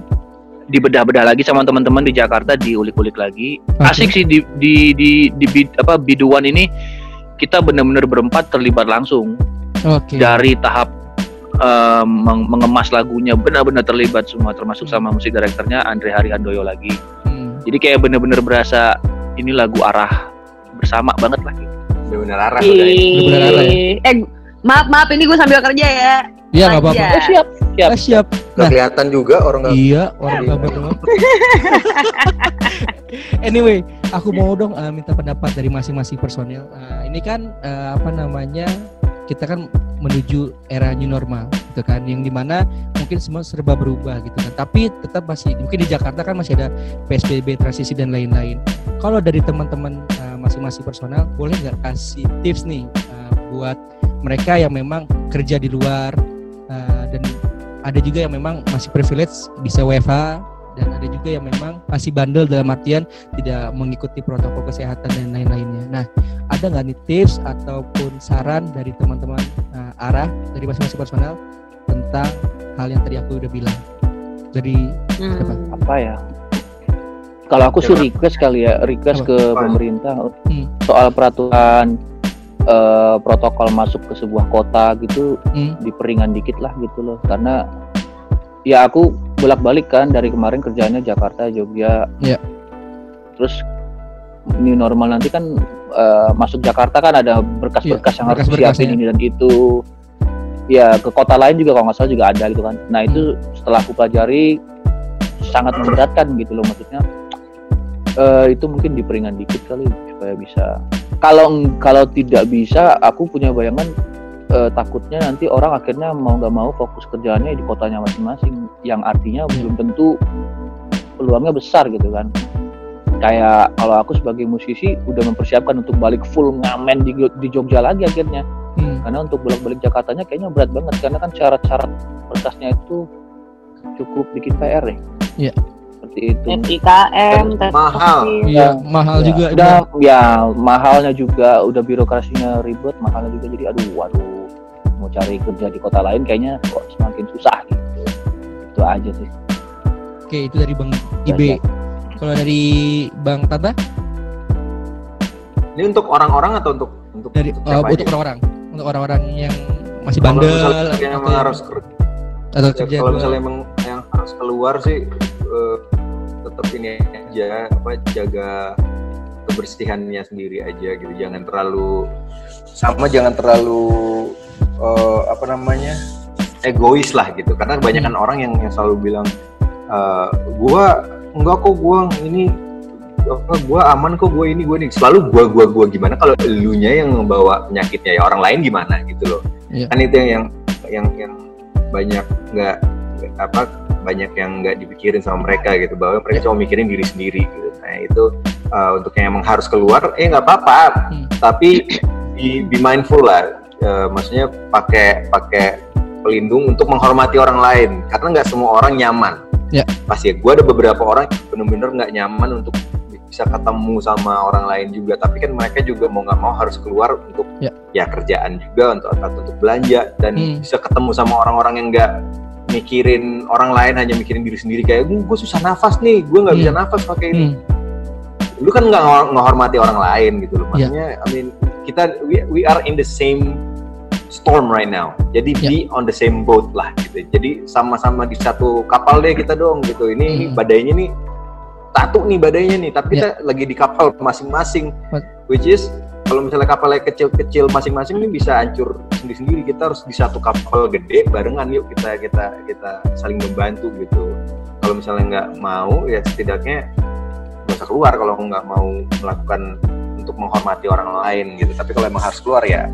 dibedah-bedah lagi sama teman-teman di Jakarta diulik-ulik lagi Oke. asik sih di di di, di bid- apa biduan ini kita benar-benar berempat terlibat langsung Oke. dari tahap eh, meng- mengemas lagunya benar-benar terlibat semua termasuk sama musik direkturnya Andre Haryandoyo lagi Hmm. jadi kayak benar-benar berasa ini lagu arah bersama banget lah gitu. bener-bener arah udah. Bener-bener arah Ih. Eh, maaf maaf ini gue sambil kerja ya. Iya nggak apa-apa. Oh, siap siap Ah, siap. Nggak Nah, kelihatan juga orang nggak iya orang gambar doang. anyway, aku mau dong eh, minta pendapat dari masing-masing personil. Eh, ini kan eh, apa namanya? Kita kan menuju era new normal, gitu kan? Yang di mana mungkin semua serba berubah, gitu kan? Tapi tetap masih mungkin di Jakarta kan masih ada PSBB transisi dan lain-lain. Kalau dari teman-teman eh, masing-masing personal, boleh nggak kasih tips nih eh, buat mereka yang memang kerja di luar eh, dan ada juga yang memang masih privilege bisa WFH dan ada juga yang memang masih bandel dalam artian tidak mengikuti protokol kesehatan dan lain-lainnya. Nah, ada nggak nih tips ataupun saran dari teman-teman uh, arah dari masing-masing personal tentang hal yang tadi aku udah bilang dari Hmm. apa ya kalau aku sih request kali ya request Apa? ke Apa? pemerintah Hmm. soal peraturan eh, protokol masuk ke sebuah kota gitu Hmm. diperingan dikit lah gitu loh karena ya aku bolak-balik kan dari kemarin kerjanya Jakarta Jogja. Iya. terus new normal nanti kan eh, masuk Jakarta kan ada berkas-berkas yang harus berkas-berkasnya. disiapin ini. dan itu. Ya ke kota lain juga kalau nggak salah juga ada gitu kan. Nah itu setelah aku pelajari sangat memberatkan gitu loh maksudnya. Eh, itu mungkin diperingan dikit kali supaya bisa. Kalau kalau tidak bisa aku punya bayangan eh, takutnya nanti orang akhirnya mau nggak mau fokus kerjaannya di kotanya masing-masing yang artinya belum tentu peluangnya besar gitu kan. Kayak kalau aku sebagai musisi udah mempersiapkan untuk balik full ngamen di, di Jogja lagi akhirnya. Hmm, karena untuk bolak-balik Jakartanya kayaknya berat banget karena kan syarat-syarat berkasnya itu cukup bikin PR ya Iya. seperti itu. PPKM, tes mahal. Iya mahal Ya, juga. Udah ya mahalnya juga. Udah birokrasinya ribet mahalnya juga. Jadi aduh waduh mau cari kerja di kota lain kayaknya kok semakin susah gitu. Itu aja sih. Oke, itu dari Bang Ibe. Kalau dari Bang Tata? Ini untuk orang-orang atau untuk untuk dari untuk uh, siapa untuk orang-orang, untuk orang-orang yang masih Kalau bandel misalnya atau, yang emang harus ker- atau ya, kerja kalau misalnya emang yang harus keluar sih eh, tetap ini aja apa jaga kebersihannya sendiri aja gitu. Jangan terlalu sama jangan terlalu eh, apa namanya egois lah gitu. Karena kebanyakan orang yang yang selalu bilang eh, gua enggak kok gua ini apa gua aman kok gua ini gua ini. Selalu gua gua gua gimana? Kalau elunya yang membawa penyakitnya ya orang lain gimana gitu loh. Iya. kan itu yang yang yang, yang banyak nggak apa banyak yang nggak dipikirin sama mereka gitu. Bahwa mereka cuma mikirin diri sendiri gitu. Nah itu uh, untuk yang emang harus keluar eh nggak apa-apa Hmm. tapi be, be mindful lah Uh, maksudnya pakai pakai pelindung untuk menghormati orang lain karena nggak semua orang nyaman Ya. pasti gue ada beberapa orang benar-benar nggak nyaman untuk bisa ketemu sama orang lain juga tapi kan mereka juga mau nggak mau harus keluar untuk Ya. ya kerjaan juga untuk atau untuk belanja dan Hmm. bisa ketemu sama orang-orang yang nggak mikirin orang lain hanya mikirin diri sendiri kayak gue susah nafas nih gue nggak bisa Hmm. nafas pakai ini Hmm, lu kan nggak menghormati orang lain gitu loh. Iya. maksudnya I mean kita we, we are in the same storm right now. Jadi Iya. be on the same boat lah gitu. Jadi sama-sama di satu kapal deh kita dong gitu. Ini, Hmm. badainya nih satu nih badainya nih. Tapi Iya. kita lagi di kapal masing-masing. Which is kalau misalnya kapalnya kecil-kecil masing-masing ini bisa hancur sendiri-sendiri. Kita harus di satu kapal gede barengan yuk kita kita kita saling membantu gitu. Kalau misalnya nggak mau ya setidaknya usah keluar kalau nggak mau melakukan untuk menghormati orang lain gitu. Tapi kalau emang harus keluar ya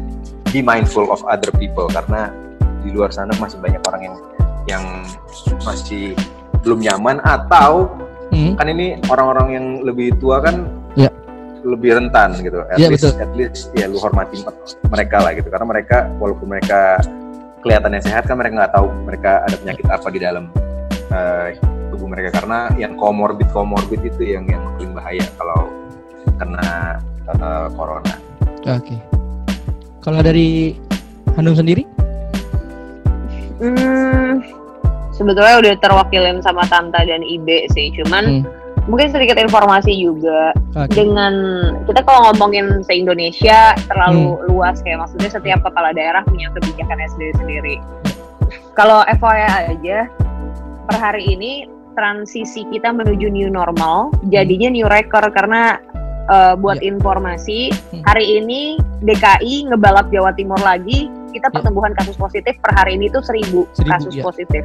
be mindful of other people. Karena di luar sana masih banyak orang yang yang masih belum nyaman. Atau hmm, kan ini orang-orang yang lebih tua kan Iya. lebih rentan gitu. At Iya, least betul. at least ya lu hormati mereka lah gitu. Karena mereka walaupun mereka kelihatannya sehat kan mereka nggak tahu mereka ada penyakit apa di dalam eh, tubuh mereka karena yang comorbid comorbid itu yang yang paling bahaya kalau kena eh, corona Oke. Kalau dari Hanum sendiri? Hmm, sebetulnya udah terwakilin sama Tanta dan Ibe sih, cuman Hmm. mungkin sedikit informasi juga Oke. dengan kita kalau ngomongin se Indonesia terlalu luas kayak maksudnya setiap kepala daerah punya kebijakannya sendiri-sendiri. Kalau FYI aja per hari ini transisi kita menuju new normal jadinya new record karena uh, buat informasi Hmm. hari ini DKI ngebalap Jawa Timur lagi kita Ya. pertumbuhan kasus positif per hari ini tuh seribu, Seribu, kasus ya. positif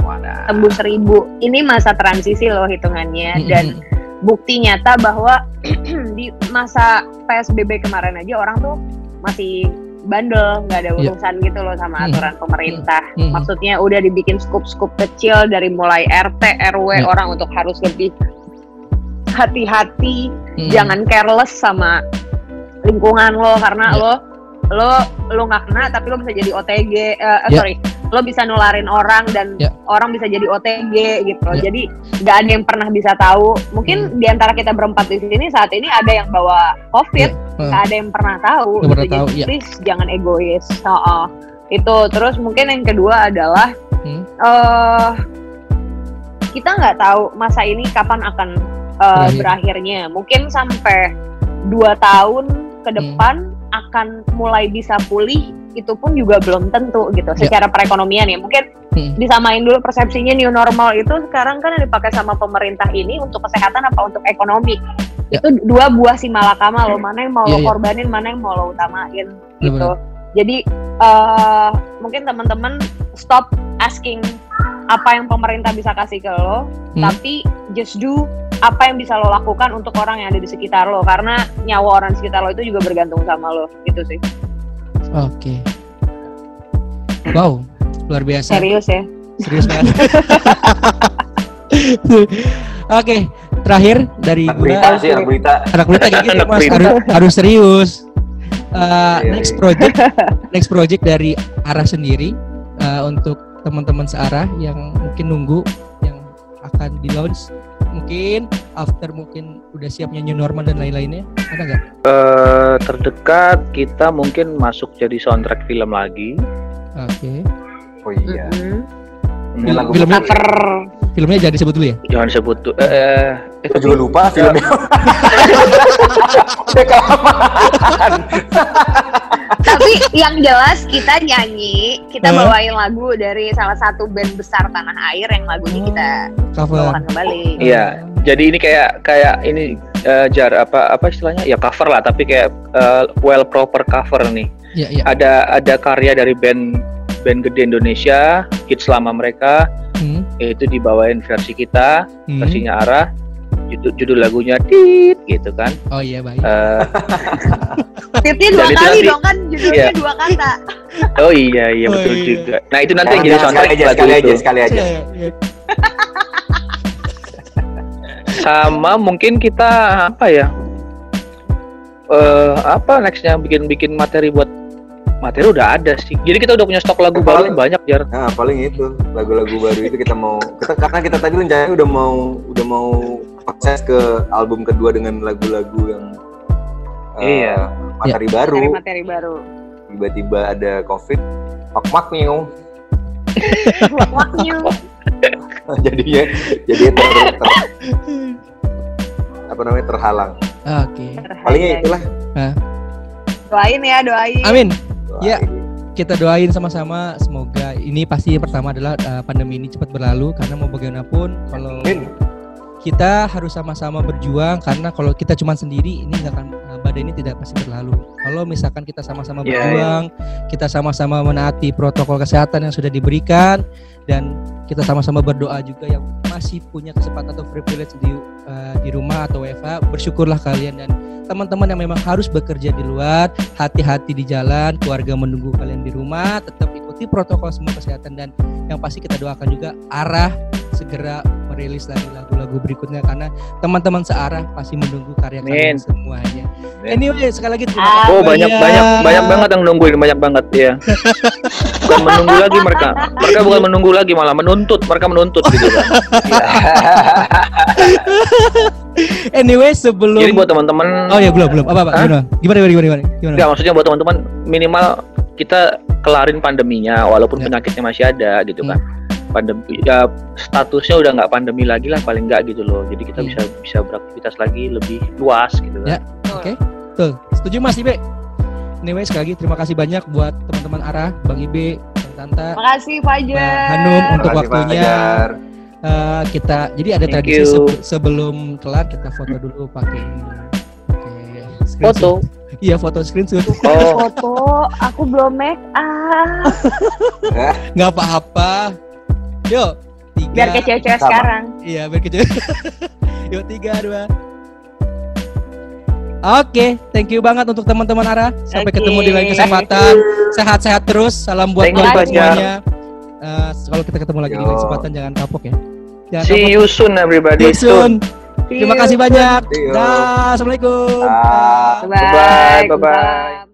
wadah tembus seribu ini masa transisi loh hitungannya Hmm, dan hmm, bukti nyata bahwa di masa PSBB kemarin aja orang tuh masih bandel, nggak ada Iya. urusan gitu loh sama Hmm. aturan pemerintah. Hmm. Maksudnya udah dibikin skup-skup kecil dari mulai RT, RW Iya. orang untuk harus lebih hati-hati, hmm. jangan careless sama lingkungan lo karena Iya. lo lo lo nggak kena tapi lo bisa jadi OTG, eh, eh, Iya. sorry, lo bisa nularin orang dan Iya. orang bisa jadi OTG gitu. loh. Iya. Jadi nggak ada yang pernah bisa tahu. Mungkin di antara kita berempat di sini saat ini ada yang bawa COVID, Iya. Nggak ada yang pernah tahu. Nggak pernah gitu. tahu, Jadi iya. please jangan egois. Oh, Itu terus mungkin yang kedua adalah Hmm. eh kita nggak tahu masa ini kapan akan eh, Berakhir. berakhirnya. Mungkin sampai dua tahun ke Hmm. depan akan mulai bisa pulih itu pun juga belum tentu gitu Ya. secara perekonomian ya mungkin Hmm. disamain dulu persepsinya new normal itu sekarang kan yang dipakai sama pemerintah ini untuk kesehatan apa untuk ekonomi Ya. itu dua buah si malakama loh mana yang mau Iya, lo iya. korbanin mana yang mau lo utamain gitu Benar-benar. jadi eh mungkin teman-teman stop asking apa yang pemerintah bisa kasih ke lo Hmm. tapi just do apa yang bisa lo lakukan untuk orang yang ada di sekitar lo karena nyawa orang di sekitar lo itu juga bergantung sama lo gitu sih Oke. Wow, luar biasa. serius ya Serius banget. Oke, terakhir dari anak gua berita sih anak berita anak berita kayak gitu mas harus, harus serius. Uh, next project, next project dari arah sendiri uh, untuk teman-teman searah yang mungkin nunggu yang akan di launch mungkin after mungkin udah siapnya new normal dan lain-lainnya ada nggak? Eh, terdekat kita mungkin masuk jadi soundtrack film lagi. Oke. oh iya Mm-mm. Ini lagu Filmnya- cover filmnya jangan disebut dulu ya. Jangan sebut tuh. Eh, eh, Aku juga lupa filmnya. Udah kelamaan. Tapi yang jelas kita nyanyi, kita bawain lagu dari salah satu band besar tanah air yang lagunya kita Cover. bawakan kembali. Iya. Jadi ini kayak kayak ini eh, jar apa apa istilahnya? Ya cover lah, tapi kayak eh, well proper cover nih. Iya, iya. Ada ada karya dari band band gede Indonesia, hits lama mereka, Hmm, itu dibawain versi kita, hmm. versinya Arah. Judul, judul lagunya Tit gitu kan. Oh iya baik. Eh, Tipnya dua itu kali nanti- dong kan judulnya Iya. dua kata. oh iya iya Oh, betul iya. juga. Nah itu nanti yang Jangan, jadi soundtrack sekali aja, lagu sekali itu. aja, sekali aja. Iya, iya. Sama mungkin kita apa ya? Eh apa nextnya bikin bikin materi buat materi udah ada sih. Jadi kita udah punya stok lagu baru Paling- banyak jar. Nah, paling itu lagu-lagu baru itu kita mau kita karena kita tadi rencananya udah mau udah mau proses ke album kedua dengan lagu-lagu yang eh, Iya. materi baru. Materi-materi baru. Tiba-tiba ada covid, mak nyung. Waknya. jadinya jadinya ter, ter- apa namanya terhalang. Oke. Palingnya itulah. Doain ya, doain. Amin. Ya. Kita doain sama-sama semoga ini pasti yang pertama adalah uh, pandemi ini cepat berlalu karena mau bagaimanapun kalau Amin. kita harus sama-sama berjuang karena kalau kita cuma sendiri ini nggak akan uh, badai ini tidak pasti berlalu. Kalau misalkan kita sama-sama Iya, berjuang, kita sama-sama menaati protokol kesehatan yang sudah diberikan dan kita sama-sama berdoa juga yang masih punya kesempatan atau privilege di uh, di rumah atau WFH, bersyukurlah kalian dan teman-teman yang memang harus bekerja di luar, hati-hati di jalan, keluarga menunggu kalian di rumah, tetap ikuti protokol semua kesehatan dan yang pasti kita doakan juga arah segera merilis lagi lagu-lagu berikutnya karena teman-teman searah pasti menunggu karya kalian semuanya. Amin. Anyway, sekali lagi terima Ah, kasih Oh banyak banyak banyak banget yang nungguin banyak banget ya. bukan menunggu lagi mereka. Mereka bukan menunggu lagi malah menuntut. Mereka menuntut gitu kan. Anyway, sebelum Jadi buat teman-teman Oh ya belum belum apa apa Hah? gimana? Gimana gimana gimana gimana? Enggak, maksudnya buat teman-teman minimal kita kelarin pandeminya walaupun Ya. penyakitnya masih ada gitu kan. Pandemi ya statusnya udah nggak pandemi lagi lah paling nggak gitu loh. Jadi kita Hmm. bisa bisa beraktivitas lagi lebih luas gitu Ya. kan. Oke. Tuh, setuju Mas Ibe? Anyway, sekali lagi terima kasih banyak buat teman-teman Arah, Bang Ibe, Bang Tanta, Makasih Fajar. Bang Hanum untuk Makasih, waktunya. Fajar. Eh, kita jadi ada Thank tradisi you. sebelum kelar kita foto dulu pakai screenshot. Foto. Iya, foto screenshot. Oh, Foto, aku belum make up. Nggak apa-apa. Yuk, tiga. Biar kayak cewek-cewek sekarang. Iya, biar kecil. Yuk, tiga, dua. Oke, thank you banget untuk teman-teman Ara. Sampai Oke. ketemu di lain kesempatan. Sehat-sehat terus. Salam buat kalian semuanya. Eh, kalau kita ketemu lagi di lain Yo. kesempatan jangan kapok ya. Jangan see kapok. you soon everybody. See you soon. See Terima you. kasih banyak. Dah, assalamualaikum. Ah. Bye. Bye-bye, bye-bye.